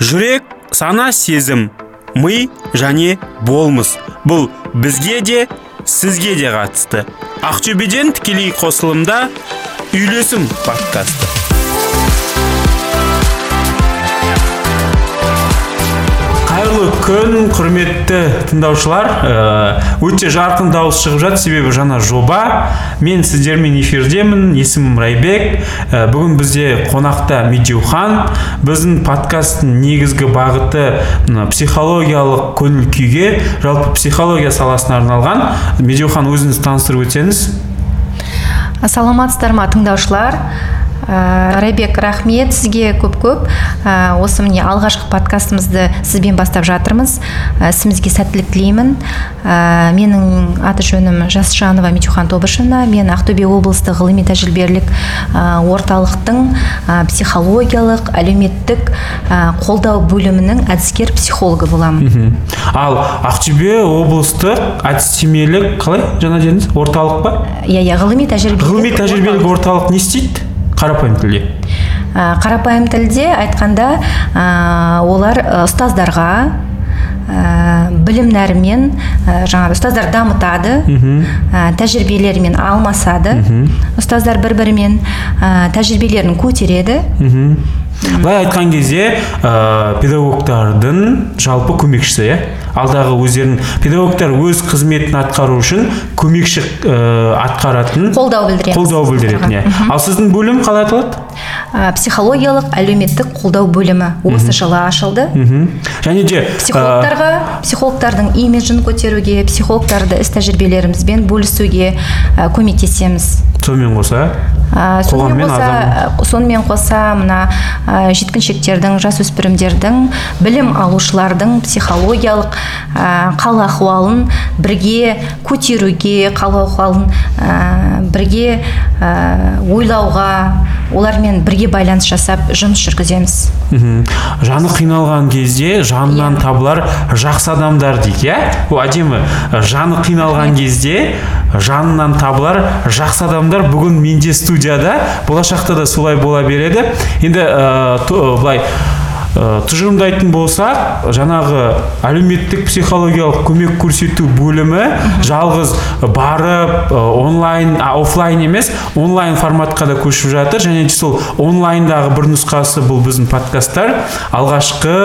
жүрек сана сезім ми және болмыс. Бұл бізге де сізге де қатысты. Ақтөбеден тікелей қосылымда үйлесім подкасты қайырлы күн құрметті тыңдаушылар. Э, өте жарқын дауыс шығып жатыр. Себебі жаңа жоба. Мен сіздермен эфирдемін. Есімім райбек. Э, бүгін бізде қонақта медеухан. Біздің подкасттың негізгі бағыты психологиялық көңіл күйге жалпы психология саласына арналған. Медеухан өзіңіз таныстырып өтсеңіз. Саламатсыздар ма тыңдаушылар. Ә, райбек рахмет сізге көп көп ә, осы міне алғашқы подкастымызды сізбен бастап жатырмыз. Ә, ісімізге сәттілік тілеймін. Ә, менің аты жөнім жасжанова митюхан тобышевна мен ақтөбе облыстық ғылыми тәжірибелік ә, орталықтың ә, психологиялық әлеуметтік ә, қолдау бөлімінің әдіскер психологы боламын. Ал ақтөбе облыстық әдістемелік қалай? Жаңа дедіңіз? Орталық па? Иә иә ғылыми тәжірибелік ғылыми тәжірибелік орталық не істейді? Қарапайым тілде? Қарапайым тілде айтқанда ә, олар ұстаздарға ә, білім нәрімен ә, жаңағы ұстаздар дамытады ә, тәжірибелерімен алмасады. Ұстаздар бір бірімен ә, тәжірибелерін көтереді. Былай айтқан кезде ә, педагогтардың жалпы көмекшісі иә алдағы өздерінің педагогтар өз қызметін атқару үшін көмекші ә, атқаратын қолдау білдіреміз қолдау білдіретін иә. Ал сіздің бөлім қалай аталады? Ә, психологиялық әлеуметтік қолдау бөлімі осы жылы ашылды. Мхм. Және де ә, психологтарға психологтардың имиджін көтеруге психологтарды іс тәжірибелерімізбен бөлісуге ә, көмектесеміз. Сонымен қоса Ә, сонымен қоса сонымен қоса мына ә, жеткіншектердің жасөспірімдердің білім алушылардың психологиялық ә, қал ахуалын бірге көтеруге қал ахуалын ә, бірге ойлауға олармен бірге байланыс жасап жұмыс жүргіземіз. Мхм. жаны қиналған кезде жанынан табылар жақсы адамдар дейді иә? Ол әдемі. Жаны қиналған кезде жанынан табылар жақсы адамдар. Бүгін менде студияда болашақта да солай бола береді. Енді ә, былай тұжырымдайтын болсақ жаңағы әлеуметтік психологиялық көмек көрсету бөлімі жалғыз барып ә, онлайн а, офлайн емес онлайн форматқа да көшіп жатыр. Және де сол онлайндағы бір нұсқасы бұл біздің подкасттар. Алғашқы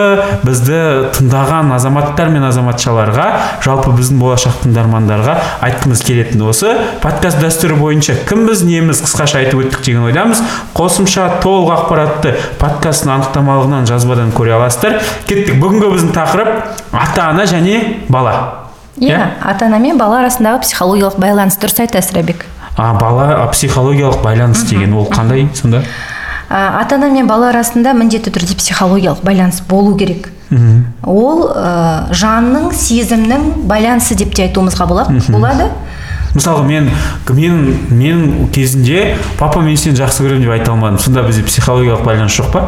бізді тыңдаған азаматтар мен азаматшаларға жалпы біздің болашақ тыңдармандарға айтқымыз келетіні осы. Подкаст дәстүрі бойынша кімбіз неміз қысқаша айтып өттік деген ойдамыз. Қосымша толық ақпаратты подкасттың анықтамалығынан жазбадан көре аласыздар кеттік. Бүгінгі біздің тақырып ата ана және бала. Иә ата ана мен бала арасындағы психологиялық байланыс дұрыс айтасыз рәбек а бала а, психологиялық байланыс деген ол қандай сонда? Ә, ата ана мен бала арасында міндетті түрде психологиялық байланыс болу керек. Ол ә, жанның сезімнің байланысы деп те айтуымызға болады болады. Мысалға мен мен мен кезінде папа мен сені жақсы көремін деп айта алмадым. Сонда бізде психологиялық байланыс жоқ па?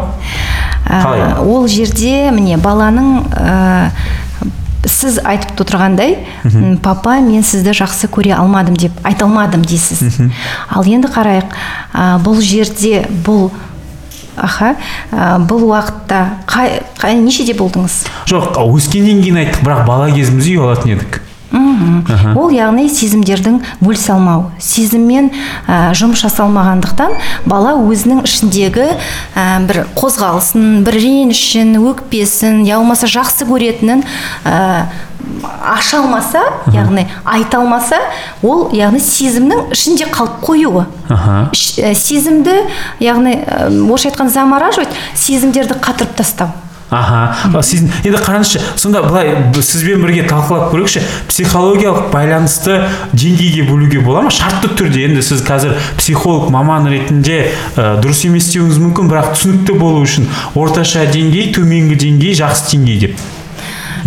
Ә, Қалай? ол жерде міне баланың ә, сіз айтып отырғандай папа мен сізді жақсы көре алмадым деп айта алмадым дейсіз. Ал енді қарайық ә, бұл жерде бұл аха ә, бұл уақытта қай, қай нешеде болдыңыз? Жоқ өскеннен кейін айттық бірақ бала кезімізде ұялатын едік. Ол яғни сезімдердің бөлісе алмау. Сезіммен ә, жұмыс жасалмағандықтан бала өзінің ішіндегі ә, бір қозғалысын бір ренішін өкпесін я болмаса жақсы көретінін ә, аша алмаса яғни айта алмаса ол яғни сезімнің ішінде қалып қоюы. Сезімді яғни орысша айтқанда замораживать сезімдерді қатырып тастау. Аха. Сіздің енді қараңызшы сонда былай сізбен бірге талқылап көрейікші. Психологиялық байланысты деңгейге бөлуге бола ма? Шартты түрде. Енді сіз қазір психолог маман ретінде ә, дұрыс емес деуіңіз мүмкін бірақ түсінікті болу үшін орташа деңгей төменгі деңгей жақсы деңгей деп.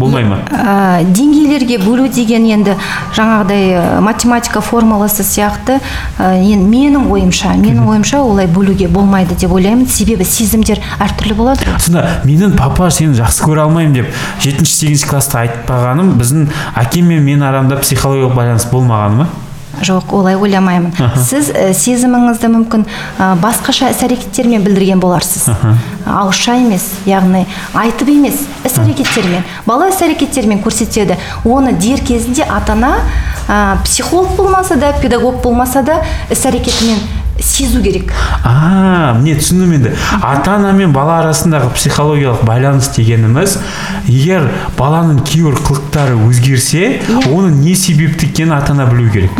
Болмай ма? Ә, деңгейлерге бөлу деген енді жаңағыдай ә, математика формуласы сияқты ә, енді менің ойымша менің ойымша олай бөлуге болмайды деп ойлаймын. Себебі сезімдер әртүрлі болады. Ғой. сонда менің папа сені жақсы көре алмаймын деп жетінші сегізінші класста айтпағаным біздің әкем мен мен арамда психологиялық байланыс болмағаны ма? Жоқ олай ойламаймын. Сіз ә, сезіміңізді мүмкін ә, басқаша іс әрекеттермен білдірген боларсыз. Ауызша емес яғни айтып емес іс әрекеттермен бала іс әрекеттермен көрсетеді. Оны дер кезінде ата ана ә, психолог болмаса да педагог болмаса да іс әрекетімен сезу керек. А міне түсіндім енді. Ата ана мен бала арасындағы психологиялық байланыс дегеніміз егер баланың кейбір қылықтары өзгерсе оны не себепті екенін ата ана білу керек.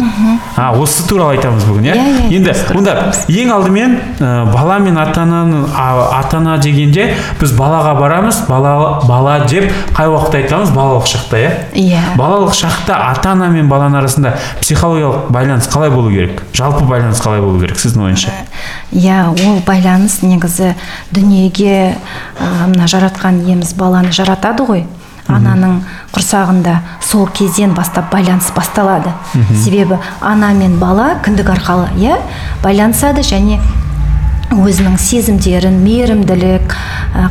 А осы туралы айтамыз бүгін иә? Иә, иә, енді онда ең алдымен ә, бала мен ата ананың ата ана дегенде біз балаға барамыз бала бала деп қай уақытта айтамыз? Балалық шақта иә? Иә. Балалық шақта ата ана мен баланың арасында психологиялық байланыс қалай болу керек? Жалпы байланыс қалай болу керек? Сіздің ойыңызша иә ол байланыс негізі дүниеге ә, мына жаратқан иеміз баланы жаратады ғой. Ананың құрсағында сол кезден бастап байланыс басталады. Себебі ана мен бала кіндік арқалы иә байланысады және өзінің сезімдерін мейірімділік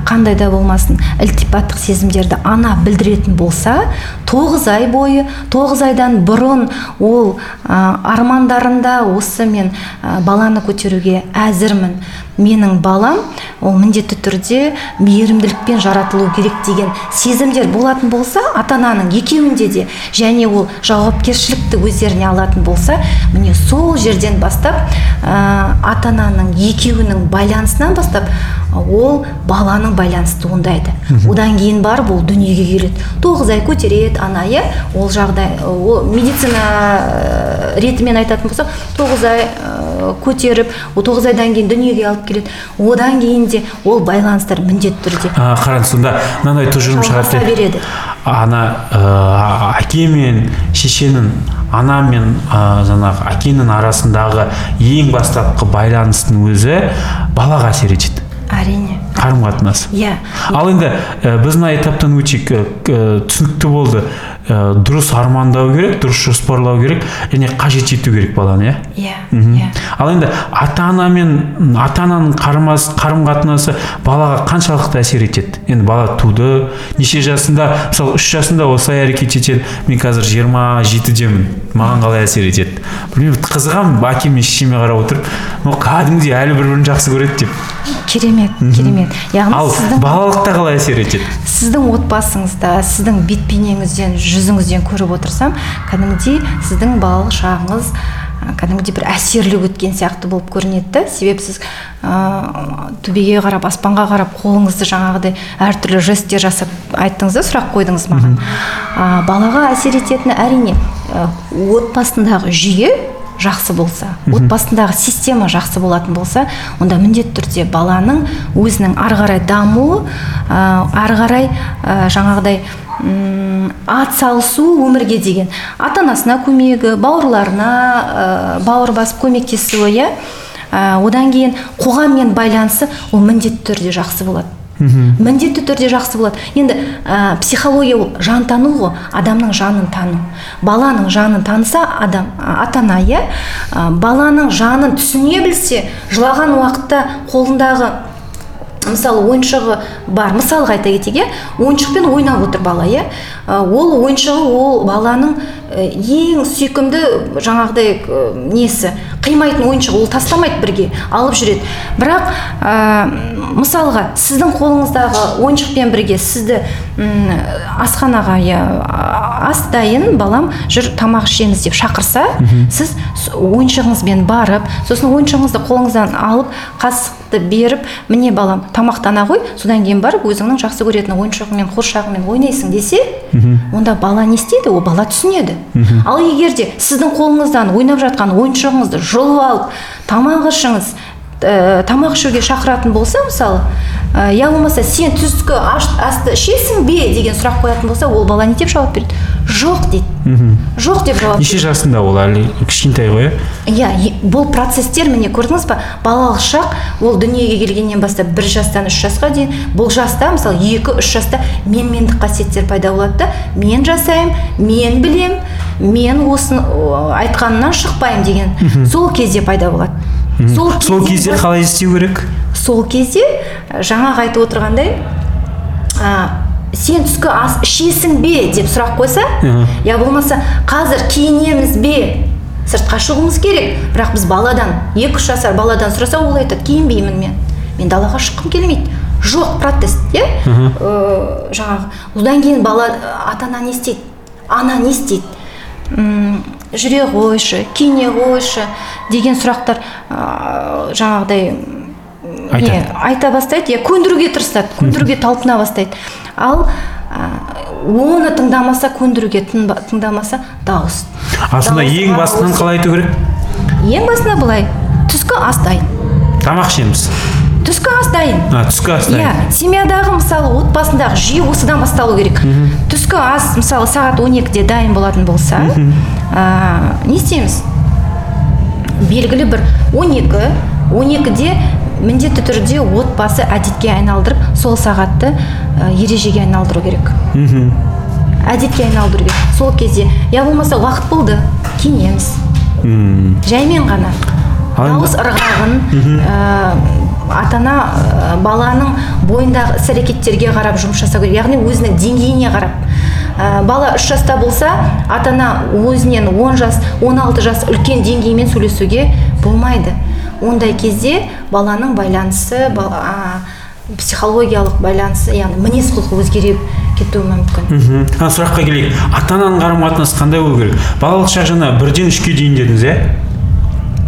қандай да болмасын ілтипаттық сезімдерді ана білдіретін болса тоғыз ай бойы тоғыз айдан бұрын ол ә, армандарында осы мен ә, баланы көтеруге әзірмін. Менің балам ол міндетті түрде мейірімділікпен жаратылу керек деген сезімдер болатын болса ата ананың екеуінде де және ол жауапкершілікті өздеріне алатын болса міне сол жерден бастап ә, ата ананың екеуінің байланысынан бастап ол баланың байланысы туындайды одан кейін барып ол дүниеге келеді. Тоғыз ай көтереді ана иә ол жағдай ол медицина ә, ретімен айтатын болсақ тоғыз ай ә, көтеріп тоғыз айдан кейін дүниеге алып келеді. Одан кейін де ол байланыстар міндетті түрде. Қараңыз сонда мынандай тұжырым шығады береді. Ана ә, әке мен шешенің ана мен ә, жаңағы әкенің арасындағы ең бастапқы байланыстың өзі балаға әсер етеді. Әрине. Қарым қатынас иә. Ал енді ә, біз мына этаптан өтейік ә, түсінікті болды. Ә, дұрыс армандау керек дұрыс жоспарлау керек және қажет ету керек баланы иә? Иә иә. Ал енді ата ана мен ата ананың қарым қатынасы балаға қаншалықты әсер етеді? Енді бала туды неше жасында мысалы үш жасында осылай әрекет етеді мен қазір жиырма жетідемін маған қалай әсер етеді? Білмеймін қызығамын әкем мен шешеме қарап отырып ну кәдімгідей әлі бір бірін жақсы көреді деп. Керемет керемет. Яғни ал сіздің балалықта қалай әсер етеді? Сіздің отбасыңызда сіздің бет бейнеңізден жүзіңізден көріп отырсам кәдімгідей сіздің балалық шағыңыз кәдімгідей бір әсерлі өткен сияқты болып көрінеді да. Себебі сіз ә, төбеге қарап аспанға қарап қолыңызды жаңағыдай әртүрлі жесттер жасап айттыңыз да сұрақ қойдыңыз маған. Ә, балаға әсер ететіні әрине ә, отбасындағы жүйе жақсы болса отбасындағы система жақсы болатын болса онда міндетті түрде баланың өзінің ары қарай дамуы ары қарай ә, жаңағыдай ат салысу өмірге деген. Ата анасына көмегі бауырларына ә, бауыр басып көмектесуі иә. Ә, одан кейін қоғаммен байланысы ол міндетті түрде жақсы болады. Міндетті түрде жақсы болады. Енді ә, психология ол жан тану ғой. Адамның жанын тану. Баланың жанын таныса адам ата ана иә? Ә, баланың жанын түсіне білсе жылаған уақытта қолындағы мысалы ойыншығы бар. Мысалға айта кетейік иә? Ойыншықпен ойнап отыр бала иә? Ол ойыншығы ол баланың ә, ең сүйкімді жаңағыдай ә, несі? Қимайтын ойыншығы ол тастамайды бірге алып жүреді. Бірақ ә, мысалға сіздің қолыңыздағы ойыншықпен бірге сізді м, асханаға иә ас дайын балам жүр тамақ ішеміз деп шақырса сіз ойыншығыңызбен барып сосын ойыншығыңызды қолыңыздан алып қасықты беріп міне балам тамақтана ғой содан кейін барып өзіңнің жақсы көретін ойыншығыңмен қуыршағыңмен ойнайсың десе онда бала не істейді? Ол бала түсінеді. Ал егер де сіздің қолыңыздан ойнап жатқан ойыншығыңызды жұлып алып тамақ ішіңіз ә, тамақ ішуге шақыратын болса мысалы ә, болмаса сен түскі асты ішесің бе деген сұрақ қоятын болса ол бала не деп жауап береді? Жоқ дейді. Жоқ деп жауап неше жасында ол әлі кішкентай ғой. Иә иә бұл процесстер міне көрдіңіз ба? Балалық шақ ол дүниеге келгеннен бастап бір жастан үш жасқа дейін бұл жаста мысалы екі үш жаста менмендік қасиеттер пайда болады да мен жасаймын мен білем мен осыны о, айтқанымнан шықпаймын деген. Сол кезде пайда болады. Сол сол кезде қалай істеу керек? Сол кезде жаңағы айтып отырғандай ә, сен түскі ас ішесің бе деп сұрақ қойса я болмаса қазір киінеміз бе? Сыртқа шығуымыз керек. Бірақ біз баладан екі үш жасар баладан сұраса ол айтады киінбеймін мен. Мен далаға шыққым келмейді. Жоқ протест иә? Э, жаңағы одан кейін бала ата ана не істейді? Ана не істейді? М, жүре қойшы киіне қойшы деген сұрақтар ә, жаңағыдай м, Айтады. не, айта бастайды иә көндіруге тырысады көндіруге талпына бастайды. Ал ә, оны тыңдамаса көндіруге тыңдамаса дауыс. А сонда Дауысқа ең басынан қалай айту керек? Ең басында былай түскі ас дайын тамақ ішеміз. Түскі ас дайын а, түскі ас дайын иә семьядағы мысалы отбасындағы жүйе осыдан басталу керек. Түскі ас мысалы сағат 12-де дайын болатын болса ә, не істейміз? Белгілі бір 12 12-де міндетті түрде отбасы әдетке айналдырып сол сағатты ә, ережеге айналдыру керек. Мхм әдетке айналдыру керек. Сол кезде я болмаса уақыт болды киінеміз жаймен ғана. Дауыс ырғағын ә, ата ана ә, баланың бойындағы іс әрекеттерге қарап жұмыс жасау керек. Яғни өзінің деңгейіне қарап. Ә, бала үш жаста болса ата ана өзінен 10 жас 16 жас үлкен деңгеймен сөйлесуге болмайды. Ондай кезде баланың байланысы ба- а, психологиялық байланысы яғни мінез құлқы өзгере кетуі мүмкін. Мхм. Сұраққа келейік. Ата ананың қарым қатынасы қандай болу керек? Балалық шақ жаңа бірден үшке дейін дедіңіз иә?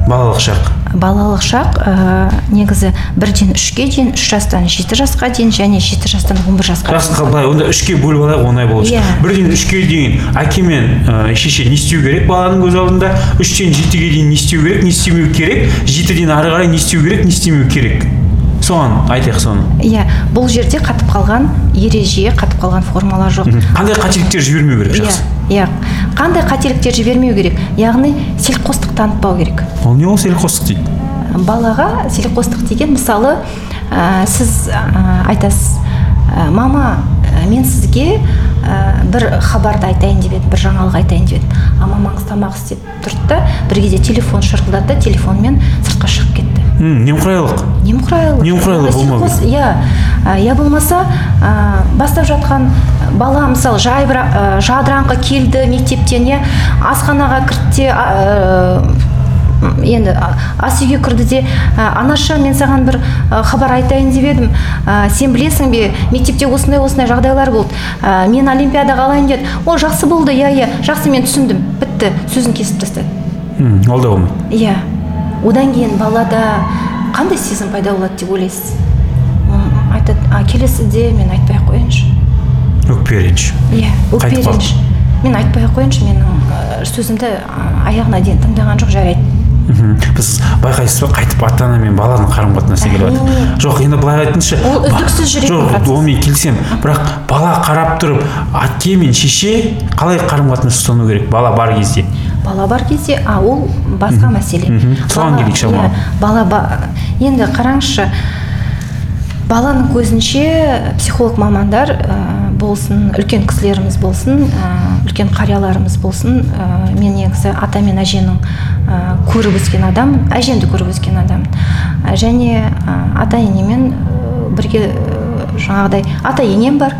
Балалық шақ. Балалық шақ ә, негізі бірден үшке дейін үш жастан жеті жасқа дейін және жеті жастан он бір жасқа жақсы былай онда үшке бөліп алайық оңай болу үшін Иә. бірден үшке дейін әке мен ә, шеше не істеу керек баланың көз алдында? Үштен жетіге дейін не істеу керек не істемеу керек? Жетіден ары қарай не істеу керек не істемеу керек? Соған айтайық соны. Иә бұл жерде қатып қалған ереже қатып қалған формалар жоқ. Қандай қателіктер жібермеу керек иә жақсы? Иә қандай қателіктер жібермеу керек? Яғни селқостық танытпау керек. Ол не ол селқостық дейді? Балаға селқостық деген мысалы ә, сіз ә, айтасыз ә, мама ә, мен сізге ә, бір хабарды айтайын деп едім бір жаңалық айтайын деп едім а мамаңыз тамақ істеп тұрды да бір кезде телефон шырылдады да телефонмен сыртқа шығып кетті. Немқұрайлық. Немқұрайлы Немқұрайлы Онда болмау иә ә, я болмаса ә, бастап жатқан бала мысалы жай бір ә, жадыраңқы келді мектептен иә асханаға кірді де ә, енді ас үйге кірді де ә, анаша мен саған бір ә, хабар айтайын деп едім. Ә, сен білесің бе мектепте осындай осындай жағдайлар болды. Ә, мен олимпиадаға алайын деді. О жақсы болды иә иә. Жақсы мен түсіндім. Бітті. Сөзін кесіп тастады. М, ол да болмайды. Иә. Одан кейін балада қандай сезім пайда болады деп ойлайсыз? Айтады а келесіде мен айтпай ақ қояйыншы. Өкпе реніш иә өкпе реніш мен айтпай ақ қояйыншы менің сөзімді аяғына дейін тыңдаған жоқ жарайды. Мхм. біз байқайсыз ба қайтып ата ана мен баланың қарым қатынасы келіп жатыр? Жоқ енді былай айтыңызшы. Ол үздіксіз жүретін жоқ онымен келісемін бірақ бала қарап тұрып әке мен шеше қалай қарым қатынас ұстану керек? Бала бар кезде. Бала бар кезде а ол басқа мәселе. Соған Бала- келейік шамалы. иә, бала ба- енді қараңызшы баланың көзінше психолог мамандар ә, болсын үлкен кісілеріміз болсын ә, үлкен қарияларымыз болсын ә, мен негізі ата мен әженің ә, көріп өскен адам әжемді көріп өскен адам Ә, және ә, ата енемен бірге ә, жаңағыдай ата енем бар.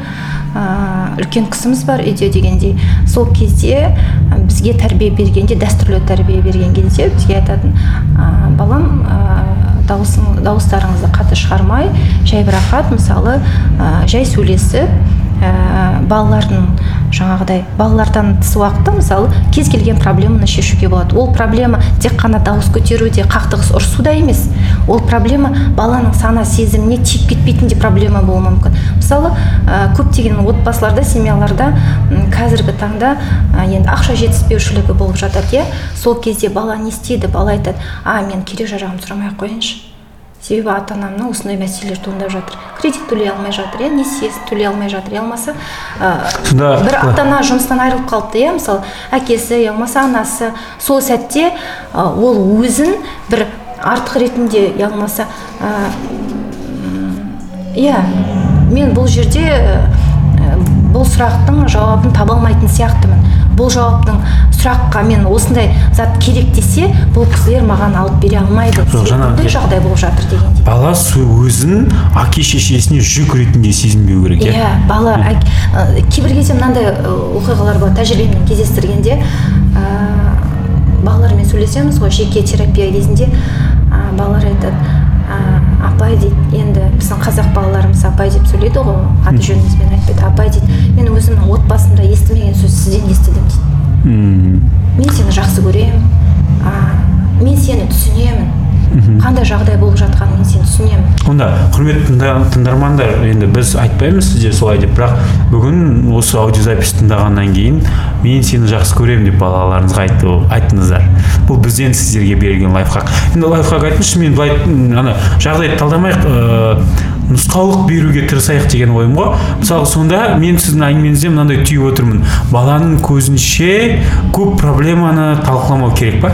Ә, үлкен кісіміз бар үйде дегендей. Сол кезде бізге тәрбие бергенде дәстүрлі тәрбие берген кезде бізге айтатын ә, балам дауысың дауыстарыңызды қатты шығармай жай бір рахат мысалы жай сөйлесіп ә, балалардың жаңағыдай балалардан тыс уақытта мысалы кез келген проблеманы шешуге болады. Ол проблема тек қана дауыс көтеруде қақтығыс ұрысуда емес. Ол проблема баланың сана сезіміне тиіп кетпейтін де проблема болуы мүмкін. Мысалы ә, көптеген отбасыларда семьяларда қазіргі таңда ә, енді ақша жетіспеушілігі болып жатады иә. Сол кезде бала не істейді бала айтады а мен керек жарағымды сұрамай ақ қояйыншы себебі ата анамның осындай мәселелер туындап жатыр. Кредит төлей алмай жатыр иә несиесін төлей алмай жатыр. Иә болмаса ә, бір ата ана жұмыстан айырылып қалыпты иә мысалы әкесі я болмаса анасы. Сол сәтте ә, ол өзін бір артық ретінде я болмаса ә, иә мен бұл жерде бұл сұрақтың жауабын таба алмайтын сияқтымын. Бұл жауаптың сұраққа мен осындай зат керек десе бұл кісілер маған алып бере алмайды. Бұндай жағдай болып жатыр дегендей бала өзін әке шешесіне жүк ретінде сезінбеу керек иә? Иә бала ә, кейбір кезде мынандай ә, оқиғалар болады тәжірибемен кездестіргенде ә, балалармен сөйлесеміз ғой жеке терапия кезінде а, балалар айтады а, апай дейді енді біздің қазақ балаларымыз апай деп сөйлейді ғой аты жөнімізбен айтпайды. Апай дейді мен өзімнің отбасымда естімеген сөз сізден естідім дейді. Мхм. Мен сені жақсы көремін. А, мен сені түсінемін. Қандай жағдай болып жатқанын мен сені түсінемін. Онда құрметті тыңда- тыңдармандар енді біз айтпаймыз сізде солай деп. Бірақ бүгін осы аудиозапись тыңдағаннан кейін мен сені жақсы көремін деп балаларыңызға айтты, айттыңыздар. Бұл бізден сіздерге берілген лайфхак. Енді лайфхак айтыңызшы мен былай ана жағдайды талдамайық ыыы нұсқаулық беруге тырысайық деген ойым ғой. Мысалы сонда мен сіздің әңгімеңізден мынандай түйіп отырмын. Баланың көзінше көп проблеманы талқыламау керек па?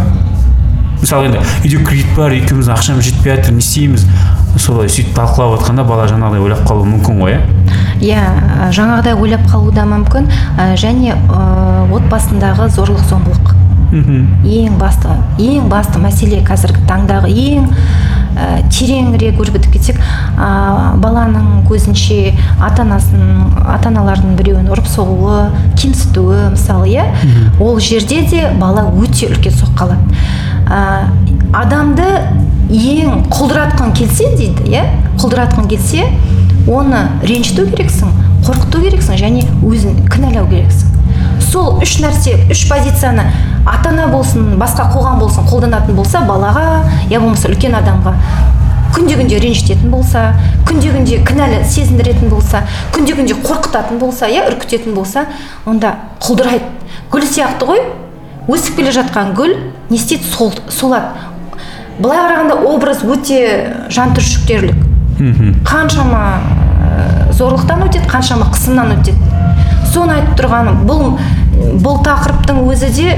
Мысалы енді үйде кредит бар екеуміздің ақшамыз жетпей жатыр не істейміз? Солай сөйтіп талқылап жатқанда бала жаңағыдай ойлап қалуы мүмкін ғой иә иә жаңағыдай ойлап қалуы да мүмкін және ә, отбасындағы зорлық зомбылық. Мхм. Ең басты ең басты мәселе қазіргі таңдағы ең ә, тереңірек өрбітіп кетсек ә, баланың көзінше ата анасын ата аналардың біреуін ұрып соғуы кемсітуі мысалы иә? Ол жерде де бала өте үлкен соққы алады. Ә, адамды ең құлдыратқың келсе дейді иә? Құлдыратқың келсе оны ренжіту керексің қорқыту керексің және өзін кінәлау керексің. Сол үш нәрсе үш позицияны ата ана болсын басқа қоғам болсын қолданатын болса балаға я болмаса үлкен адамға күнде күнде ренжітетін болса күнде күнде кінәлі сезіндіретін болса күнде күнде қорқытатын болса иә үркітетін болса онда құлдырайды. Гүл сияқты ғой. Өсіп келе жатқан гүл не істейді? Сол, солады. Былай қарағанда образ өте жан түршіктерлік мхм. Қаншама ә, зорлықтан өтеді қаншама қысымнан өтеді. Соны айтып тұрғаным бұл бұл тақырыптың өзі де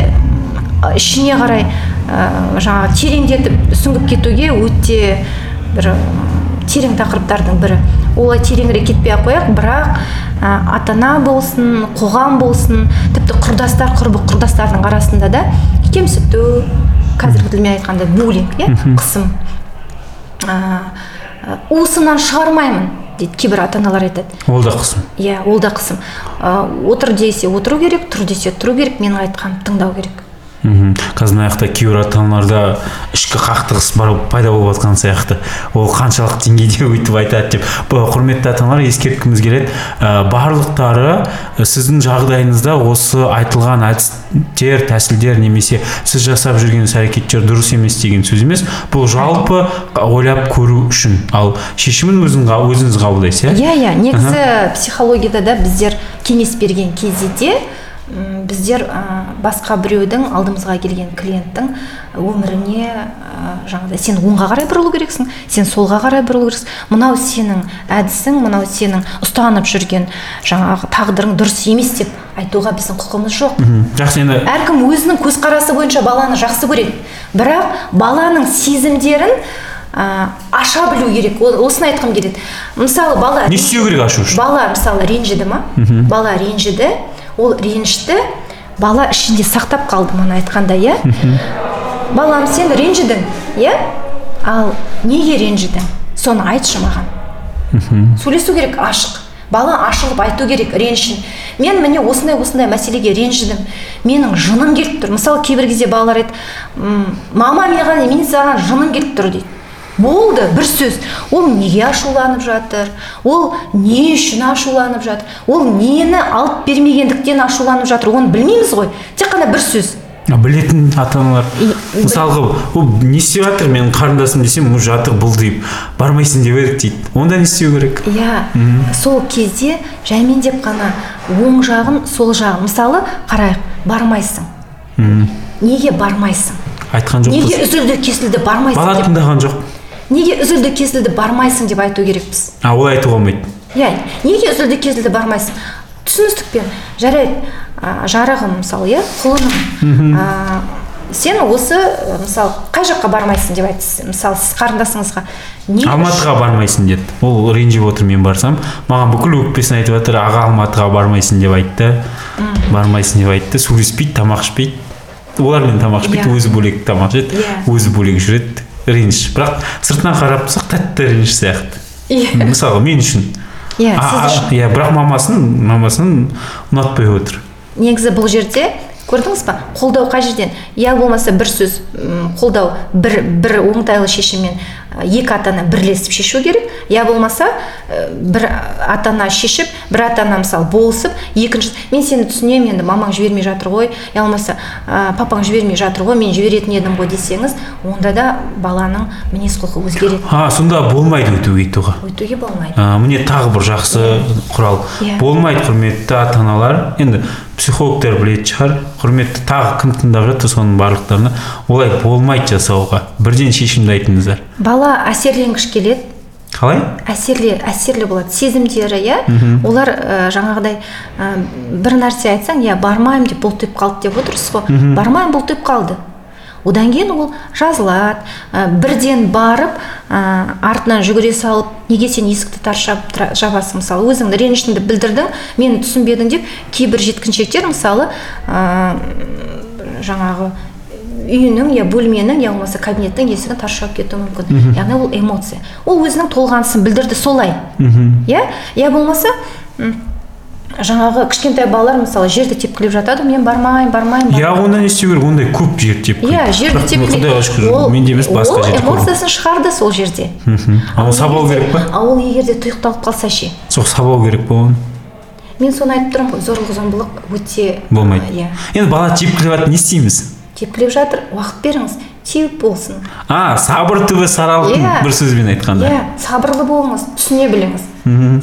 ішіне қарай ә, жаңағы тереңдетіп сүңгіп кетуге өте бір терең тақырыптардың бірі. Олай тереңірек кетпей ақ қояйық бірақ ә, ата ана болсын қоғам болсын тіпті құрдастар құрбы құрдастардың арасында да кемсіту қазіргі тілмен айтқанда буллинг иә қысым. Ә, ә, уысымнан шығармаймын дейді кейбір ата аналар айтады. Ол да қысым. Иә ол да қысым. Ә, отыр десе отыру керек тұр десе тұру керек менің айтқанымды тыңдау керек. Мхм. Қазір мына жақта кейбір ата аналарда ішкі қақтығыс бар пайда болып жатқан сияқты. Ол қаншалық деңгейде өйтіп айтады деп. Құрметті ата аналар ескерткіміз келеді. Ә, барлықтары ә, сіздің жағдайыңызда осы айтылған әдістер тәсілдер немесе сіз жасап жүрген іс әрекеттер дұрыс емес деген сөз емес. Бұл жалпы ойлап көру үшін. Ал шешімін өзің, өзіңіз қабылдайсыз иә? Иә иә. Негізі психологияда да біздер кеңес берген кезде де біздер ә, басқа біреудің алдымызға келген клиенттің өміріне ә, жаңағыдай сен оңға қарай бұрылу керексің сен солға қарай бұрылу керексің. Мынау сенің әдісің мынау сенің ұстанып жүрген жаңағы тағдырың дұрыс емес деп айтуға біздің құқымыз жоқ. Жақсы енді. Әркім өзінің көзқарасы бойынша баланы жақсы көреді. Бірақ баланың сезімдерін ә, аша білу керек Ол- осыны айтқым келеді. Мысалы бала не істеу керек ашу үшін? бала мысалы ренжіді ма бала ренжіді ол ренішті бала ішінде сақтап қалды мана айтқанда иә. Балам сен ренжідің иә. Ал неге ренжідің? Соны айтшы маған. Сөйлесу керек ашық. Бала ашылып айту керек ренішін мен міне осындай осындай мәселеге ренжідім. Менің жыным келіп тұр. Мысалы кейбір кезде балалар айтады «М, мама маған мен саған жыным келіп тұр дейді. Болды бір сөз. Ол неге ашуланып жатыр? Ол не үшін ашуланып жатыр? Ол нені алып бермегендіктен ашуланып жатыр? Оны білмейміз ғой. Тек қана бір сөз. А, білетін ата аналар мысалға ол не істеп жатыр менің қарындасым десем уже жатыр бұлдиып бармайсың деп едік дейді. Онда не істеу керек? Иә. Сол кезде жәймендеп қана оң жағын сол жағын. Мысалы қарайық бармайсың. Неге бармайсың? Айтқан неге жоқпыз. Үзілді кесілді бармайсың бала деп? тыңдаған жоқ. Неге үзілді кесілді бармайсың деп айту керекпіз? А олай айтуға болмайды. Иә неге үзілді кесілді бармайсың? Түсіністікпен жарайды ә, жарығым мысалы иә құлыным. Ә, сен осы мысалы қай жаққа бармайсың деп айтсыз мысалы сіз қарындасыңызға не алматыға бармайсың деді. Ол ренжіп отыр мен барсам. Маған бүкіл өкпесін айтып жатыр аға алматыға бармайсың деп айтты. Бармайсың деп айтты. Сөйлеспейді тамақ ішпейді. Олармен тамақ ішпейді Иә. өзі бөлек тамақ жейді Иә. өзі бөлек жүреді. Реніш бірақ сыртынан қарап тұрсақ тәтті реніш сияқты. Иә. мысалы мен үшін. Иә иә бірақ мамасын мамасын ұнатпай отыр. Негізі бұл жерде көрдіңіз ба қолдау қай жерден? Я болмаса бір сөз қолдау бір бір оңтайлы шешіммен. Екі ата ана бірлесіп шешу керек. Я болмаса ә, бір ата ана шешіп бір ата ана мысалы болысып екінші мен сені түсінемін енді мамаң жібермей жатыр ғой. Я болмаса ә, папаң жібермей жатыр ғой мен жіберетін едім ғой десеңіз онда да баланың мінез құлқы өзгереді. А сонда болмайды өйтуге өйтуға? Өйтуге болмайды. А, міне тағы бір жақсы құрал. Иә. болмайды құрметті ата аналар енді психологтар білетін шығар. Құрметті тағы кім тыңдап жатыр соның барлықтарына? Олай болмайды жасауға. Бірден шешімді айтыңыздар. Бала әсерленгіш келеді. Қалай? Әсерлі әсерлі болады. Сезімдері иә? Олар ә, жаңағыдай ә, бір нәрсе айтсаң иә бармаймын деп бұлтиып қалды деп отырсыз ғой. Бармаймын бұлтиып қалды. Одан кейін ол жазылады. Ә, бірден барып ә, артынан жүгіре салып неге сен есікті тарс жабасың мысалы? Өзің ренішіңді білдірдің мені түсінбедің деп кейбір жеткіншектер мысалы ә, жаңағы үйінің я бөлменің я болмаса кабинеттің есігін тарс жауып кетуі мүмкін. Яғни ол эмоция. Ол өзінің толғанысын білдірді солай. Иә? Я болмаса м, жаңағы кішкентай балалар мысалы жерді тепкілеп жатады мен бармаймын бармаймын иә онда не істеу керек ондай көп жер тепкі иә жерді құдайға шүкір ол- менде емес басқа ол жерде көрдім. эмоциясын шығарды сол жерде. Мхм. а оны сабау керек па? ал ол егер де тұйықталып қалса ше? Сол сабау керек па оны? Мен соны айтып тұрмын ғой зорлық зомбылық өте болмайды. иә енді бала тепкілеп жатыр не істейміз? Тепкілеп жатыр уақыт беріңіз. Теуіп болсын. А сабыр түбі саралықтың Иә. бір сөзбен айтқанда. Иә сабырлы болыңыз түсіне біліңіз.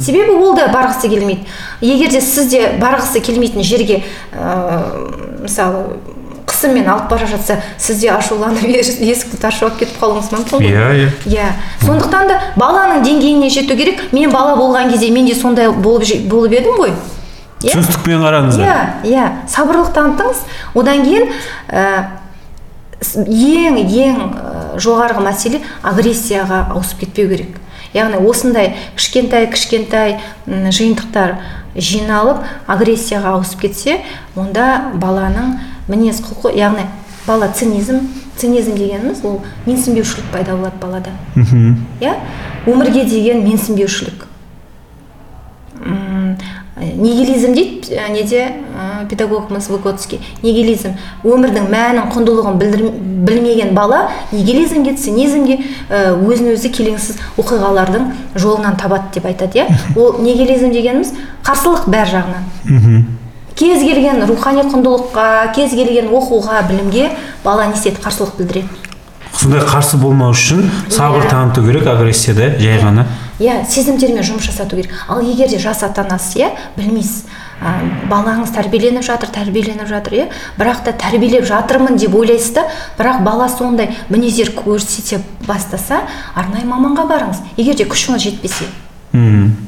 Себебі ол да барғысы келмейді. Егер де сіз де барғысы келмейтін жерге ә, мысалы қысыммен алып бара жатса сіз де ашуланып ес- есікті тарс жауып кетіп қалуыңыз мүмкін ғой. Иә иә. Иә. Сондықтан да баланың деңгейіне жету керек. Мен бала болған кезде мен де сондай болып, болып едім ғой. Иә. Түсіністікпен қараңыздар. Иә иә. Сабырлық танытыңыз. Одан кейін ә, ең ең ә, жоғарғы мәселе агрессияға ауысып кетпеу керек. Яғни осындай кішкентай кішкентай жиынтықтар жиналып агрессияға ауысып кетсе онда баланың мінез құлқы яғни бала цинизм цинизм дегеніміз ол менсінбеушілік пайда болады балада. Мхм. Иә? Өмірге деген менсінбеушілік. Нигилизм дейді ә, неде ә, педагогымыз выготский нигилизм. Өмірдің мәнін құндылығын білдір, білмеген бала нигилизмге цинизмге өзін өзі келеңсіз оқиғалардың жолынан табады деп айтады иә? Ол нигилизм дегеніміз қарсылық бәр жағынан. Мхм. Кез келген рухани құндылыққа кез келген оқуға білімге бала не істейді? Қарсылық білдіреді. Сондай қарсы болмау үшін сабыр Иә. таныту керек агрессияда жай ғана. Иә сезімдермен жұмыс жасату керек. Ал егер де жас ата анасы иә білмейсіз ә, балаңыз тәрбиеленіп жатыр тәрбиеленіп жатыр иә бірақ та тәрбиелеп жатырмын деп ойлайсыз да бірақ бала сондай мінездер көрсете бастаса арнайы маманға барыңыз. Егер де күшіңіз жетпесе. Мхм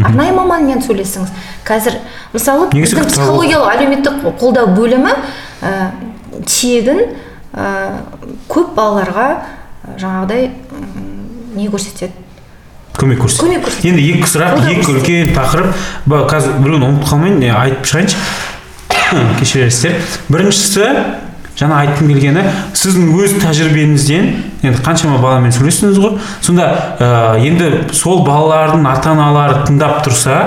арнайы маманмен сөйлесіңіз. Қазір мысалы біздің психологиялық әлеуметтік қолдау бөлімі ә, тегін ә, көп балаларға жаңағыдай не көрсетеді? Көмек көрсет. Көмек көрсет. енді екі сұрақ екі үлкен тақырып. Қазір біреуін ұмытып қалмайын айтып шығайыншы. Кешірерсіздер біріншісі жаңа айтқым келгені сіздің өз тәжірибеңізден енді қаншама баламен сөйлестіңіз ғой. Сонда ә, енді сол балалардың ата аналары тыңдап тұрса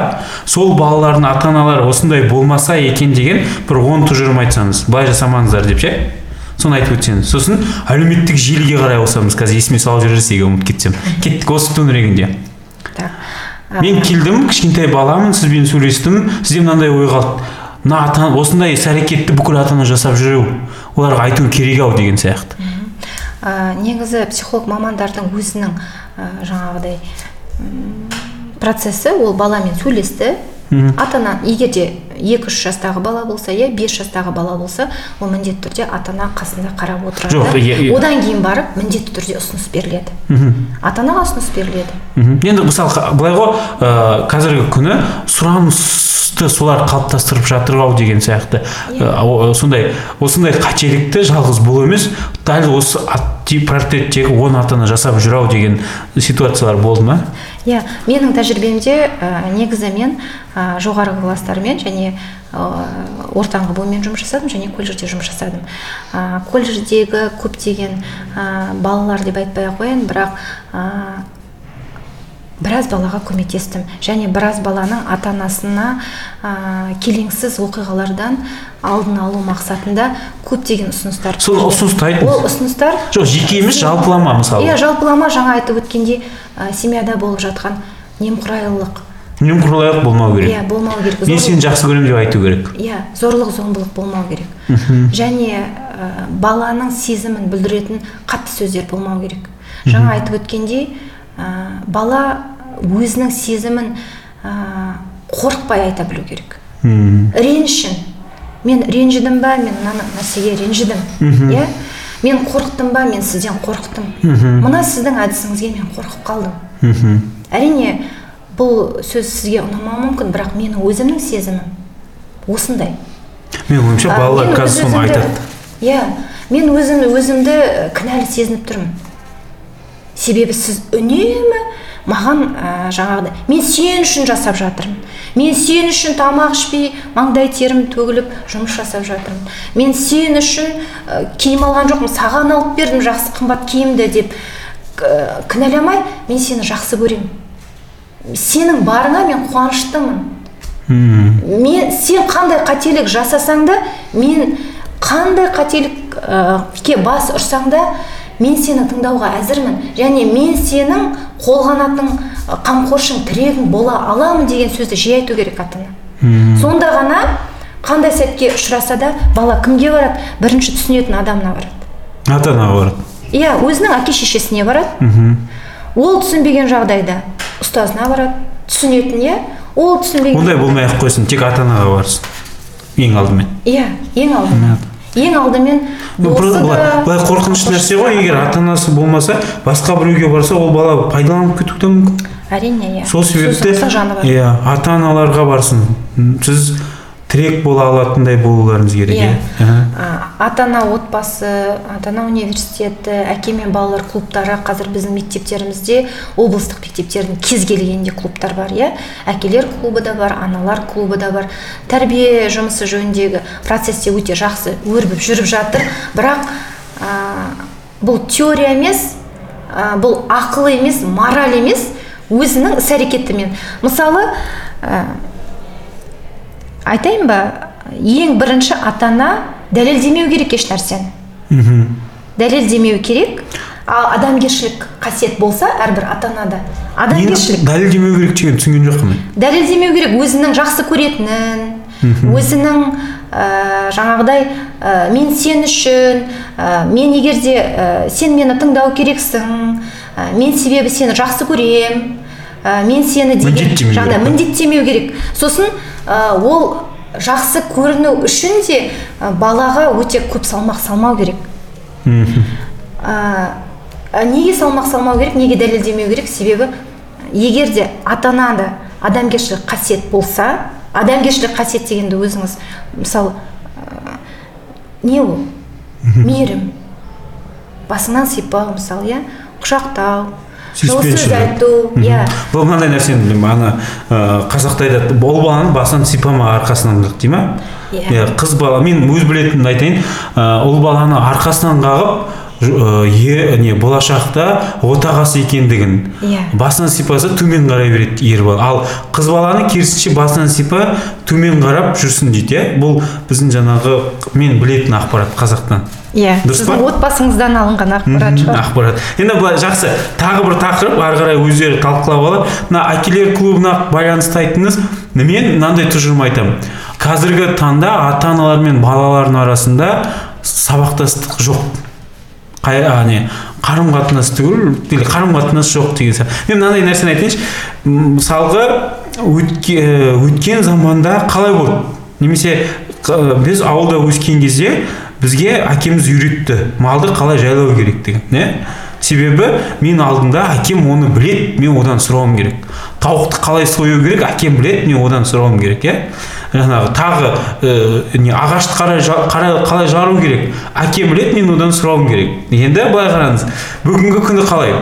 сол балалардың ата аналары осындай болмаса екен деген бір он тұжырым айтсаңыз былай жасамаңыздар деп ше? Соны айтып өтсеңіз сосын әлеуметтік желіге қарай ауысамыз. Қазір есіме салып жібересіз егер ұмытып кетсем. Кеттік осы төңірегінде. Так. Мен келдім кішкентай баламын сізбен сөйлестім. Сізде мынандай ой қалды. Мына ата осындай іс әрекетті бүкіл ата ана жасап жүр оларға айту керек ау деген сияқты. Ә, негізі психолог мамандардың өзінің ә, жаңағыдай процесі ол баламен сөйлесті. Ата ана егер де екі үш жастағы бала болса иә бес жастағы бала болса ол міндетті түрде ата ана қасында қарап отырады. Жоқ, одан кейін барып міндетті түрде ұсыныс беріледі. Ата анаға ұсыныс беріледі. Мхм. енді мысалы былай ғой ә, қазіргі күні сұранысты солар қалыптастырып жатыр ау деген сияқты. Ә, сондай осындай қателікті жалғыз бұл емес дәл осы портреттегі он ата ана жасап жүр ау деген ситуациялар болды ма? Иә менің тәжірибемде ә, негізі мен ә, жоғарғы класстармен және ә, ортаңғы буынмен жұмыс жасадым және колледжде жұмыс жасадым. Ә, колледждегі көптеген ә, балалар деп айтпай ақ қояйын бірақ біраз балаға көмектестім. Және біраз баланың ата анасына ә, келеңсіз оқиғалардан алдын алу мақсатында көптеген ұсыныстар сол ұсынысты айтыңыз. ол ұсыныстар жоқ жеке емес жалпылама мысалы? Иә жалпылама жаңа айтып өткендей ә, семьяда болып жатқан немқұрайлылық немқұрайлық болмау керек. Иә болмау керек. Мен сені жақсы көремін деп айту керек. Иә зорлық зомбылық болмау керек. Және ә, баланың сезімін білдіретін қатты сөздер болмау керек. Жаңа айтып өткендей ә, бала өзінің сезімін ә, қорықпай айта білу керек. Мхм. ренішін мен ренжідім ба? Мен мына нәрсеге ренжідім? Иә? Мен қорықтым ба? Мен сізден қорықтым. Мына сіздің әдісіңізге мен қорқып қалдым. Мхм. әрине бұл сөз сізге ұнамауы мүмкін бірақ менің өзімнің сезімім осындай. Менің ойымша А, балалар қазір соны айтады. иә мен өзім өзімді кінәлі сезініп тұрмын. Себебі сіз үнемі маған ә, жаңағыдай мен сен үшін жасап жатырмын мен сен үшін тамақ ішпей маңдай терім төгіліп жұмыс жасап жатырмын мен сен үшін ә, киім алған жоқпын саған алып бердім жақсы қымбат киімді деп ә, кінәламай мен сені жақсы көремін. Сенің барыңа мен қуаныштымын мен сен қандай қателік жасасаң да мен қандай қателікке бас ұрсаң да мен сені тыңдауға әзірмін. Және мен сенің қолғанатың қамқоршың тірегің бола аламын деген сөзді жиі айту керек ата ана сонда ғана қандай сәтке ұшыраса да бала кімге барады? Бірінші түсінетін адамына барады. Ата анаға барады. Иә өзінің әке шешесіне барады ол түсінбеген жағдайда ұстазына барады. Түсінетін иә. Ол түсінбеген ондай болмай ақ қойсын тек ата анаға барсын. Ең алдымен. Иә ең алдымен. Ең алдымен былай қорқынышты нәрсе ғой егер ата анасы болмаса басқа біреуге барса ол бала пайдаланып кетуі де мүмкін. әрине иә. Сол себепті иә ата аналарға барсын сіз тірек бола алатындай болуларыңыз керек Иә. иә? Ата ана отбасы ата ана университеті әке мен балалар клубтары қазір біздің мектептерімізде облыстық мектептердің кез келгенде клубтар бар иә? Әкелер клубы да бар аналар клубы да бар. Тәрбие жұмысы жөніндегі процесс те өте жақсы өрбіп жүріп жатыр. Бірақ а, бұл теория емес а, бұл ақыл емес мораль емес өзінің іс әрекетімен мысалы айтайын ба? Ең бірінші ата ана дәлелдемеу керек еш нәрсені. Мхм. дәлелдемеу керек. Ал адамгершілік қасиет болса әрбір ата анада адамгершілік дәлелдемеу керек деген түсінген жоқпын мен. Дәлелдемеу керек өзінің жақсы көретінін өзінің ә, жаңағыдай ә, мен сен үшін ә, мен егер де ә, сен мені тыңдау керексің ә, мен себебі сені жақсы көрем ә, мен сені деген Міндеттемеу жаңағыдай керек, да? міндеттемеу керек. Сосын ол жақсы көріну үшін де ә, балаға өте көп салмақ салмау керек. А неге салмақ салмау керек неге дәлелдемеу керек? Себебі егер де ата анада адамгершілік қасиет болса адамгершілік қасиет дегенді өзіңіз мысалы а, не ол? Мейірім. Басыңнан сипау мысалы иә? Құшақтау жылы сөз Сүйіспеншілік. айту иә бұл мынандай нәрсені білемін ана қазақта айтады ол баланы басынан сипама арқасынан қақ дей ма Иә. иә қыз бала мен өз білетінімді айтайын ұл баланы арқасынан қағып е, не болашақта отағасы екендігін Иә. басынан сипаса төмен қарай береді ер бала ал қыз баланы керісінше басынан сипа төмен қарап жүрсін дейді иә? Бұл біздің жаңағы мен білетін ақпарат қазақтан иә Дұрыс па? сіздің отбасыңыздан алынған ақпарат шығар. ақпарат. Енді былай жақсы тағы бір тақырып ары қарай өздері талқылап алып мына әкелер клубына байланысты айттыңыз мен мынандай тұжырым айтамын қазіргі таңда ата аналар мен балалардың арасында сабақтастық жоқ. Не қарым қатынас түгіл қарым қатынас жоқ деген сияқты мен мынандай нәрсені айтайыншы. М, мысалға өтке- өткен заманда қалай болды? Немесе қ- біз ауылда өскен кезде бізге әкеміз үйретті. Малды қалай жайлау керектігін иә себебі мен алдымда әкем оны білет мен одан сұрауым керек. Тауықты қалай сою керек әкем білет мен одан сұрауым керек иә. Жаңағы тағы ә, не ағашты қалай, жа- қалай, жару керек әкем білет мен одан сұрауым керек. Енді былай қараңыз бүгінгі күні қалай?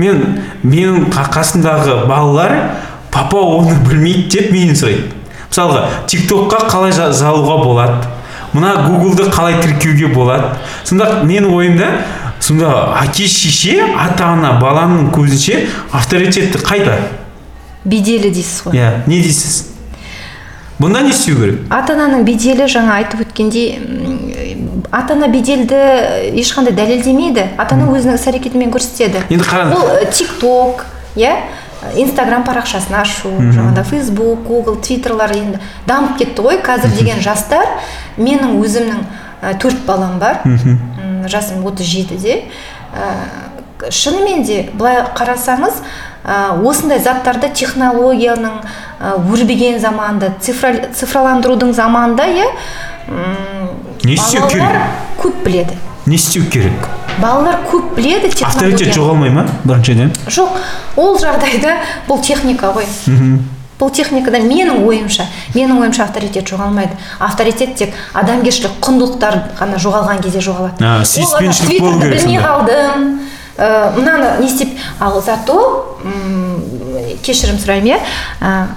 Мен менің қа- қасымдағы балалар папа оны білмейді деп менен сұрайды. Мысалға тик токқа қалай залуға болады мына гуглды қалай тіркеуге болады. Сонда менің ойымда сонда әке шеше ата ана баланың көзінше авторитеті қайда? Беделі дейсіз ғой. Иә не дейсіз? Бұнда не істеу керек? Ата ананың беделі жаңа айтып өткендей ата ана беделді ешқандай дәлелдемейді ата ана өзінің іс әрекетімен көрсетеді. Енді қараңыз. ол тик ток иә? Инстаграм парақшасын ашу жаңағыдай фейсбук гугл твиттерлар енді дамып кетті ғой. Қазір деген жастар менің өзімнің төрт балам бар. М, жасым отыз жетіде. Ә, шынымен де былай қарасаңыз ә, осындай заттарды технологияның ә, өрбіген заманда цифра, цифраландырудың заманында иә Не істеу керек? көп біледі. Не істеу керек. Балалар көп біледі авторитет жоғалмай ма біріншіден? Жоқ ол жағдайда бұл техника ғой. Бұл техникада менің ойымша менің ойымша авторитет жоғалмайды. Авторитет тек адамгершілік құндылықтар ғана жоғалған кезде жоғалады. А, сүйіспеншілік болу керек білмей қалдым. Ә, мынаны не істеп ал зато кешірім сұраймын иә. Ә,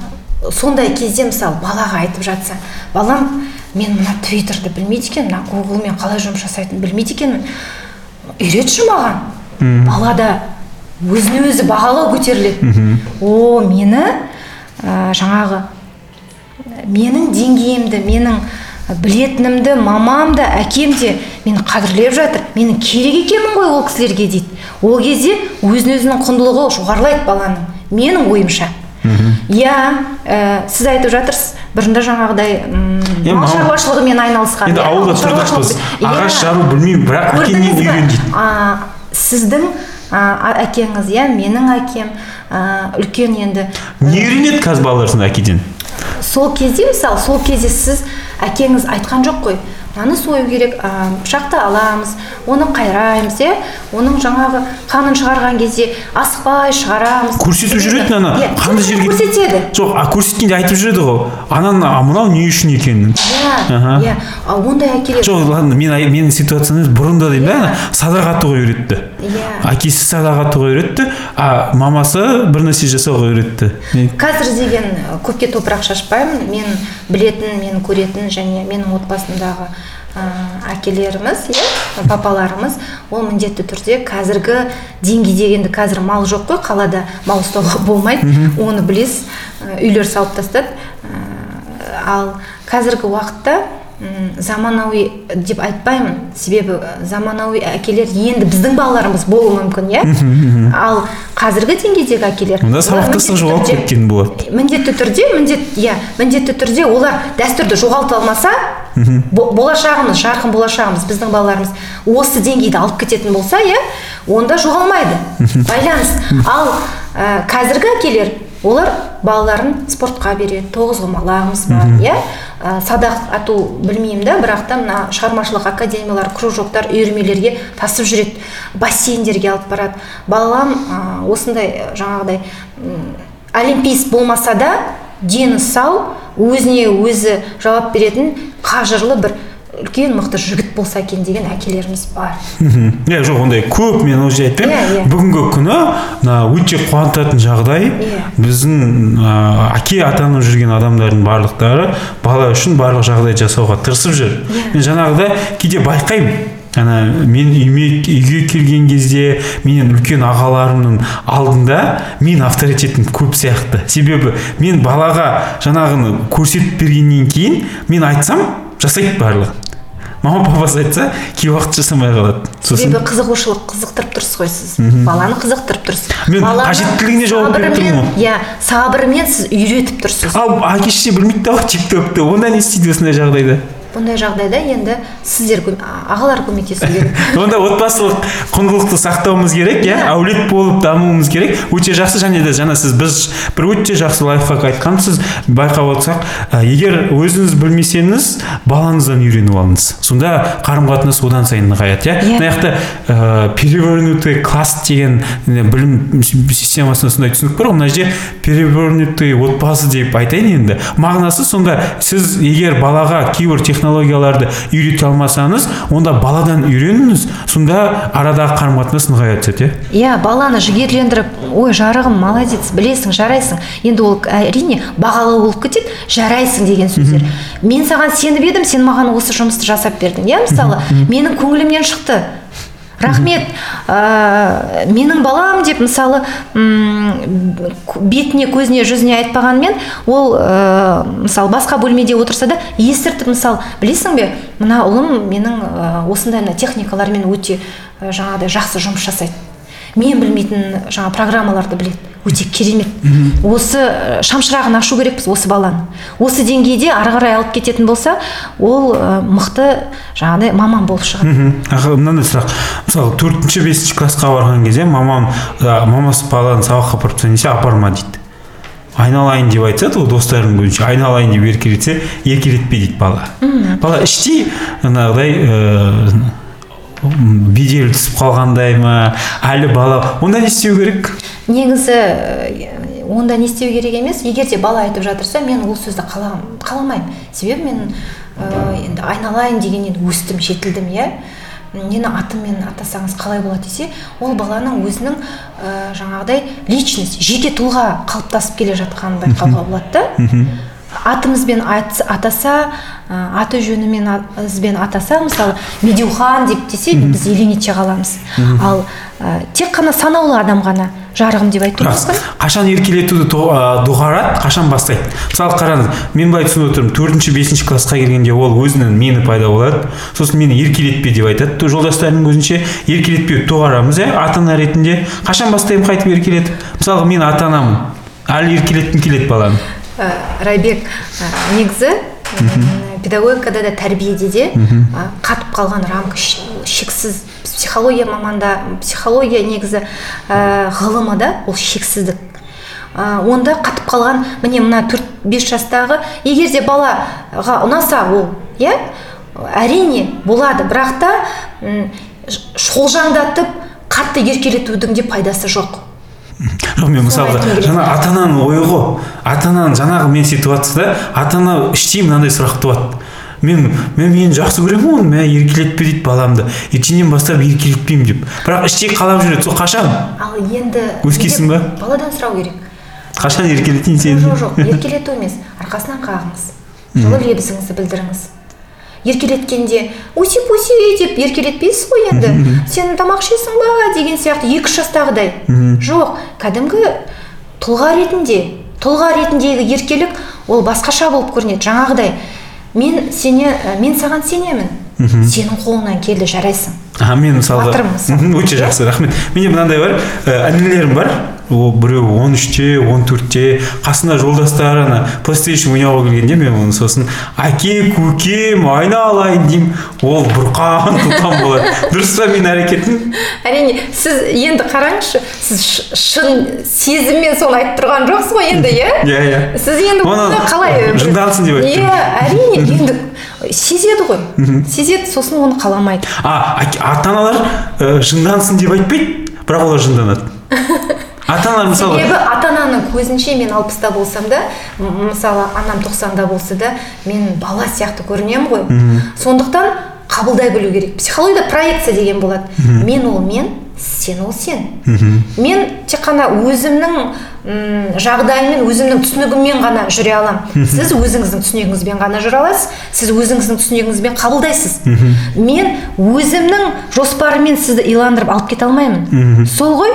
сондай кезде мысалы балаға айтып жатса балам мен мына твиттерді білмейді екенмін мына гуглмен қалай жұмыс жасайтынын білмейді екенмін. Үйретші маған балада өзіне өзі бағалау көтеріледі. О мені ә, жаңағы менің деңгейімді менің білетінімді мамам да әкем де мені қадірлеп жатыр. Менің керек екенмін ғой ол кісілерге дейді. Ол кезде өзін өзінің құндылығы жоғарылайды баланың менің ойымша. Иә ә, сіз айтып жатырсыз бұрында жаңағыдай м, мал шаруашылығымен айналысқан енді иә, ауылда тұрдықпыз шаруашылығы- ағаш Иә. жару білмеймін бірақ әкемнен үйрен дейді. А, сіздің а, әкеңіз иә менің әкем а, үлкен енді. Не үйренеді қазір балалар сонда әкеден? Сол кезде мысалы сол кезде сіз әкеңіз айтқан жоқ қой. Мынаны сою керек а, пышақты аламыз оны қайраймыз иә. Оның жаңағы қанын шығарған кезде асықпай шығарамыз. Көрсетіп жүреді ана Иә, қанды жерге көрсетеді. Жоқ а көрсеткенде айтып жүреді ғой. Ананы а мынау не үшін екенін? Иә иә. Ондай әкелер жоқ ладно мен менің ситуациям емес бұрында деймін да ана садақ атуға үйретті. Иә. әкесі садақ атуға үйретті а мамасы бір нәрсе жасауға үйретті. Қазір деген көпке топырақ шашпаймын. Мен білетін мен көретін және менің отбасымдағы ә, әкелеріміз иә папаларымыз ол міндетті түрде қазіргі деңгейде енді қазір мал жоқ қой қалада мал ұстауға болмайды. Оны білесіз үйлер салып тастады. Ал қазіргі уақытта заманауи деп айтпаймын себебі ә, заманауи әкелер енді біздің балаларымыз болуы мүмкін иә? Ал қазіргі деңгейдегі әкелер онда сабақтастық міндетті жоғалып түрде- кеткен болады міндетті түрде міндет иә міндетті түрде олар дәстүрді жоғалта алмаса бо- болашағымыз жарқын болашағымыз біздің балаларымыз осы деңгейді алып кететін болса иә онда жоғалмайды. Байланыс. Ал ә, қазіргі әкелер олар балаларын спортқа береді тоғызқұмалағымыз бар иә? Ә, садақ ату білмеймін да бірақ та мына шығармашылық академиялар кружоктар үйірмелерге тасып жүреді бассейндерге алып барады. Балам ә, осындай ә, жаңағыдай олимпист болмаса да дені сау өзіне өзі жауап беретін қажырлы бір үлкен мықты жігіт болса екен деген әкелеріміз бар. Мхм. иә жоқ ондай көп мен ол жерде айтпаймын. Иә, иә. бүгінгі күні мына өте қуантатын жағдай. Иә. біздің ә, әке атанып жүрген адамдардың барлықтары бала үшін барлық жағдай жасауға тырысып жүр. Мен жаңағыдай кейде байқаймын. Ана мен үйме үйге келген кезде менен үлкен ағаларымның алдында мен авторитетім көп сияқты. Себебі мен балаға жаңағыны көрсетіп бергеннен кейін мен айтсам жасайды барлығын мама папасы айтса кей уақыт жасамай қалады. Сосын себебі қызығушылық қызықтырып тұрсыз ғой сіз. Баланы қызықтырып тұрсыз. Мен қажеттілігіне жауап беріп тұрмын ғой. иә сабырмен сіз үйретіп тұрсыз. Ал әке шеше білмейді да ғой тик токты онда не істейді осындай жағдайда? Бұндай жағдайда енді сіздер ағалар көмектесу керек онда отбасылық құндылықты сақтауымыз керек иә? Әулет болып дамуымыз керек. Өте жақсы және де жаңа сіз біз бір өте жақсы лайфхак айтқансыз. Байқап отырсақ егер өзіңіз білмесеңіз балаңыздан үйреніп алыңыз. Сонда қарым қатынас одан сайын нығаяды иә? Иә. мына жақта ә, перевернутый класс деген білім системасында сондай түсінік бар ғой. Мына жерде перевернутый отбасы деп айтайын енді. Мағынасы сонда сіз егер балаға кейбір технологияларды үйрете алмасаңыз онда баладан үйреніңіз. Сонда арадағы қарым қатынас нығая түседі иә? Иә баланы жігерлендіріп ой жарығым молодец білесің жарайсың енді ол әрине бағалау болып кетеді жарайсың деген сөздер. Мен саған сеніп едім сен маған осы жұмысты жасап бердің иә мысалы. Менің көңілімнен шықты рахмет. Ә, менің балам деп мысалы м, бетіне көзіне жүзіне айтпағанмен ол ә, мысалы басқа бөлмеде отырса да естіртіп мысалы білесің бе мына ұлым менің ә, осындай мына техникалармен өте ә, жаңағыдай жақсы жұмыс жасайды. Мен білмейтін жаңа программаларды біледі. Өте керемет. Осы шамшырағын ашу керекпіз осы баланы. Осы деңгейде ары қарай алып кететін болса ол ә, мықты жаңағыдай маман болып шығады. Мхм мынандай сұрақ. Мысалы төртінші бесінші классқа барған кезде мамам мамасы баланы сабаққа апарып тастайын десе апарма дейді. Айналайын деп айтса ол достарының көзінше айналайын деп еркелетсе еркелетпе дейді бала. Бала іштей жаңағыдай ыыы бедел түсіп қалғандай ма? әлі бала? Онда не істеу керек? Негізі ә, онда не істеу керек емес. Егер де бала айтып жатырса мен ол сөзді қала, қаламаймын. Себебі мен ә, енді айналайын дегеннен өстім жетілдім иә. Мені атыммен атасаңыз қалай болады десе ол баланың өзінің ә, жаңағыдай личность жеке тұлға қалыптасып келе жатқанын байқауға болады да. Атымызбен атаса ә, аты жөнімен ізбен атаса мысалы медеухан деп десе біз елең ете қаламыз ал ә, тек қана санаулы адам ғана жарығым деп айту рас. мүмкін қашан еркелетуді до- доғарады қашан бастайды? Мысалы қараңыз мен былай түсініп отырмын. Төртінші бесінші классқа келгенде ол өзінің мені пайда болады. Сосын мені еркелетпе деп айтады. То жолдастарының көзінше еркелетпеуді доғарамыз иә ата ана ретінде. Қашан бастаймын қайтып еркелетіп мысалға мен ата анамын әлі еркелеткім келеді баланы ә, райбек ә, негізі педагогикада да тәрбиеде де ә, қатып қалған рамка шексіз психология маманда психология негізі ә, ғылымы да ол шексіздік. Ә, онда қатып қалған міне мына төрт бес жастағы егер де балаға ұнаса ол иә әрине болады. Бірақ та шолжаңдатып қатты еркелетудің де пайдасы жоқ. Жоқ мен келеді. жаңа ата ананың ойы ғой ата ананың жаңағы мен ситуацияда ата ана іштей мынандай сұрақ туады. Мен мен мені жақсы көремін ғой мә еркелетпе дейді баламды. Ертеңнен бастап еркелетпеймін деп. Бірақ іштей қалап жүреді. Сол қашан? Ал енді Өскесін неге- ба? баладан сұрау керек? Қашан еркелетейін сені жоқ жоқ еркелету емес. Арқасынан қағыңыз. Жылы лебізіңізді білдіріңіз. Еркелеткенде уси пуси деп еркелетпейсіз ғой енді. Сен тамақ ішесің ба? деген сияқты екі үш жастағыдай. Жоқ кәдімгі тұлға ретінде тұлға ретіндегі еркелік ол басқаша болып көрінеді жаңағыдай. Мен сене мен саған сенемін. Сенің қолыңнан келді жарайсың. А мен мысалға өте жақсы рахмет. Менде мынандай бар інілерім бар. Ол біреуі он үште он төртте қасында жолдастары ана плейстейшн ойнауға келгенде мен оны сосын әке көкем айналайын деймін. Ол бұрқан тұлқан болады. Дұрыс па менің әрекетім? Әрине сіз енді қараңызшы сіз шын сезіммен соны айтып тұрған жоқсыз ғой енді иә? Иә иә. Сіз енді Оны қалай жындансын деп айтып иә әрине енді сезеді ғой. Сезеді сосын оны қаламайды. А ата аналар жындансын деп айтпайды бірақ олар жынданады. ата аналар мысалы себебі ата ананың көзінше мен алпыста болсам да мысалы анам тоқсанда болса да мен бала сияқты көрінемін ғой. Сондықтан қабылдай білу керек. Психологияда проекция деген болады. Мен ол мен сен. Ол сен мен тек қана өзімнің м, жағдайыммен өзімнің түсінігіммен ғана жүре аламын сіз өзіңіздің түсінігіңізбен ғана жүре аласыз сіз өзіңіздің түсінігіңізбен қабылдайсыз. Мен өзімнің жоспарыммен сізді иландырып алып кете алмаймын. Сол ғой.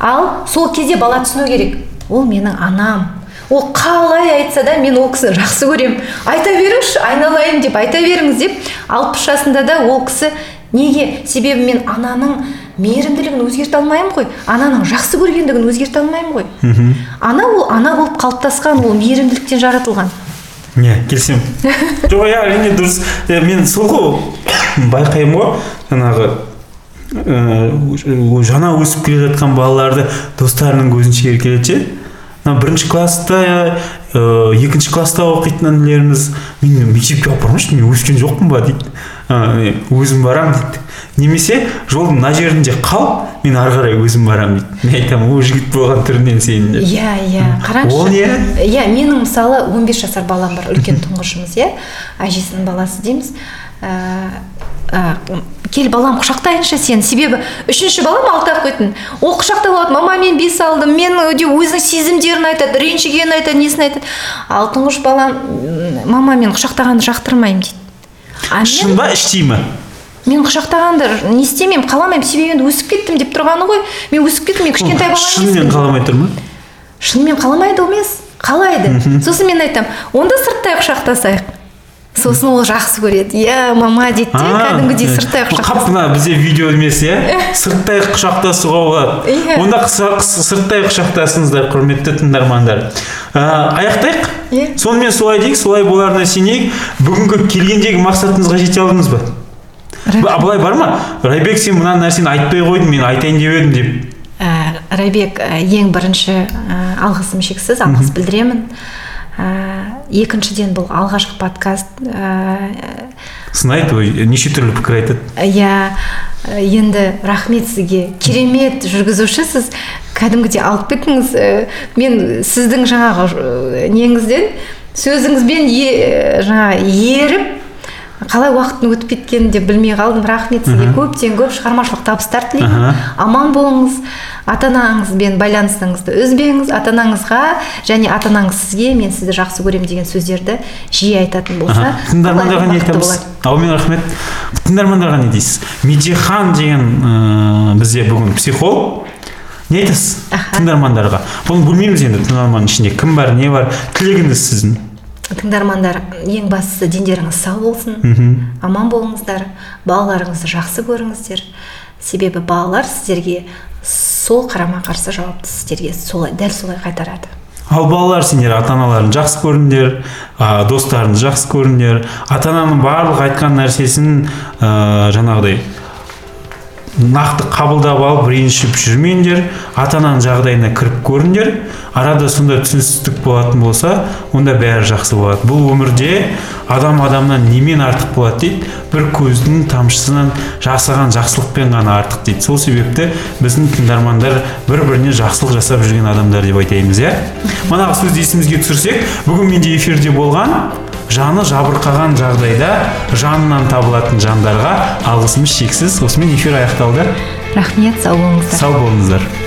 Ал сол кезде бала түсіну керек. Ол менің анам. Ол қалай айтса да мен ол кісіні жақсы көремін. Айта беріңізші айналайын деп айта беріңіз деп алпыс жасында да ол кісі неге? Себебі мен ананың мейірімділігін өзгерте алмаймын ғой. Ананың жақсы көргендігін өзгерте алмаймын ғой. Ана ол ана болып қалыптасқан ол мейірімділіктен жаратылған. Иә келісемін. Жоқ иә әрине дұрыс. Мен сол ғой байқаймын ғой жаңағы ыыы жаңа өсіп келе жатқан балаларды достарының көзінше еркелетсе мына бірінші класста ыыы екінші класста оқитын інілеріміз мені мектепке алып бармашы мен өскен жоқпын ба дейді. «А, мен өзім барамын дейді. Немесе жолдың мына жерінде қал мен ары қарай өзім барамын дейді. Мен айтамын о жігіт болған түрінен сен деп. Иә иә қараңызшы. Ол не? иә менің мысалы 15 жасар балам бар үлкен тұңғышымыз иә. Әжесінің баласы дейміз. Ә, ә, кел балам құшақтайыншы сені себебі үшінші балам алтап қоятын ол құшақтап алады мама мен бес алдым. Мен өде өзінің сезімдерін айтады ренжігенін айтады несін айтады. Ал тұңғыш балам «М, мама мен құшақтағанды жақтырмаймын дейді. Шын ба іштей ма мен құшақтағанды не істемеймін қаламаймын. Себебі енді өсіп кеттім деп тұрғаны ғой. Мен өсіп кеттім мен кішкентай бала шынымен қаламай тұр ма? Шынымен қаламайды ғой емес. Қалайды. Сосын мен айтамын онда сырттай құшақтасайық. Сосын ол жақсы көреді. Иә мама дейді де кәдімгідей э, сырттай қап құшақтас мына бізде видео емес иә? Сырттай құшақтасуға болады. Иә. онда сырттай құшақтасыңыздар құрметті тыңдармандар. Аяқтайық? Иә. сонымен солай дейік солай боларына сенейік. Бүгінгі келгендегі мақсатыңызға жете алдыңыз ба? Былай бар ма? Райбек сен мына нәрсені айтпай қойдың мен айтайын деп едім деп. Ә, райбек ә, ең бірінші ә, алғысым шексіз алғыс білдіремін. Ә, екіншіден бұл алғашқы подкаст ә, сынайды ой неше түрлі пікір айтады? Иә енді рахмет сізге. Керемет жүргізуші сіз кәдімгідей алып кеттіңіз. Ә, мен сіздің жаңағы ә, неңізден сөзіңізбен е, жаңағы еріп қалай уақыттың өтіп кеткенін де білмей қалдым рахмет сізге. Көптен көп шығармашылық табыстар тілеймін. Аман болыңыз ата анаңызбен байланысыңызды үзбеңіз ата анаңызға және ата анаңыз сізге мен сізді жақсы көремін деген сөздерді жиі айтатын болса тыңдармандарға не айтамыз? рахмет. Тыңдармандарға не дейсіз? Медихан деген ыыы, бізде бүгін психолог. Не айтасыз? Тыңдармандарға. Бұны білмейміз енді тыңдарманның ішінде кім бар не бар? Тілегіңіз сіздің. Тыңдармандар ең бастысы дендеріңіз сау болсын мхм. аман болыңыздар балаларыңызды жақсы көріңіздер. Себебі балалар сіздерге сол қарама қарсы жауапты сіздерге солай дәл солай қайтарады. Ал балалар сендер ата аналарыңды жақсы көріңдер ә, достарыңды жақсы көріңдер. Ата ананың барлық айтқан нәрсесін ә, жаңағыдай нақты қабылдап алып ренжіп жүрмеңдер ата ананың жағдайына кіріп көріңдер. Арада сондай түсіністік болатын болса онда бәрі жақсы болады. Бұл өмірде адам адамнан немен артық болады дейді бір көздің тамшысынан жасаған жақсылықпен ғана артық дейді. Сол себепті біздің тыңдармандар бір біріне жақсылық жасап жүрген адамдар деп айтаймыз иә? Манағы сөзді есімізге түсірсек бүгін менде эфирде болған жаны жабырқаған жағдайда жанынан табылатын жандарға алғысымыз шексіз. Осымен эфир аяқталды. Рахмет сау болыңыздар. Сау болыңыздар.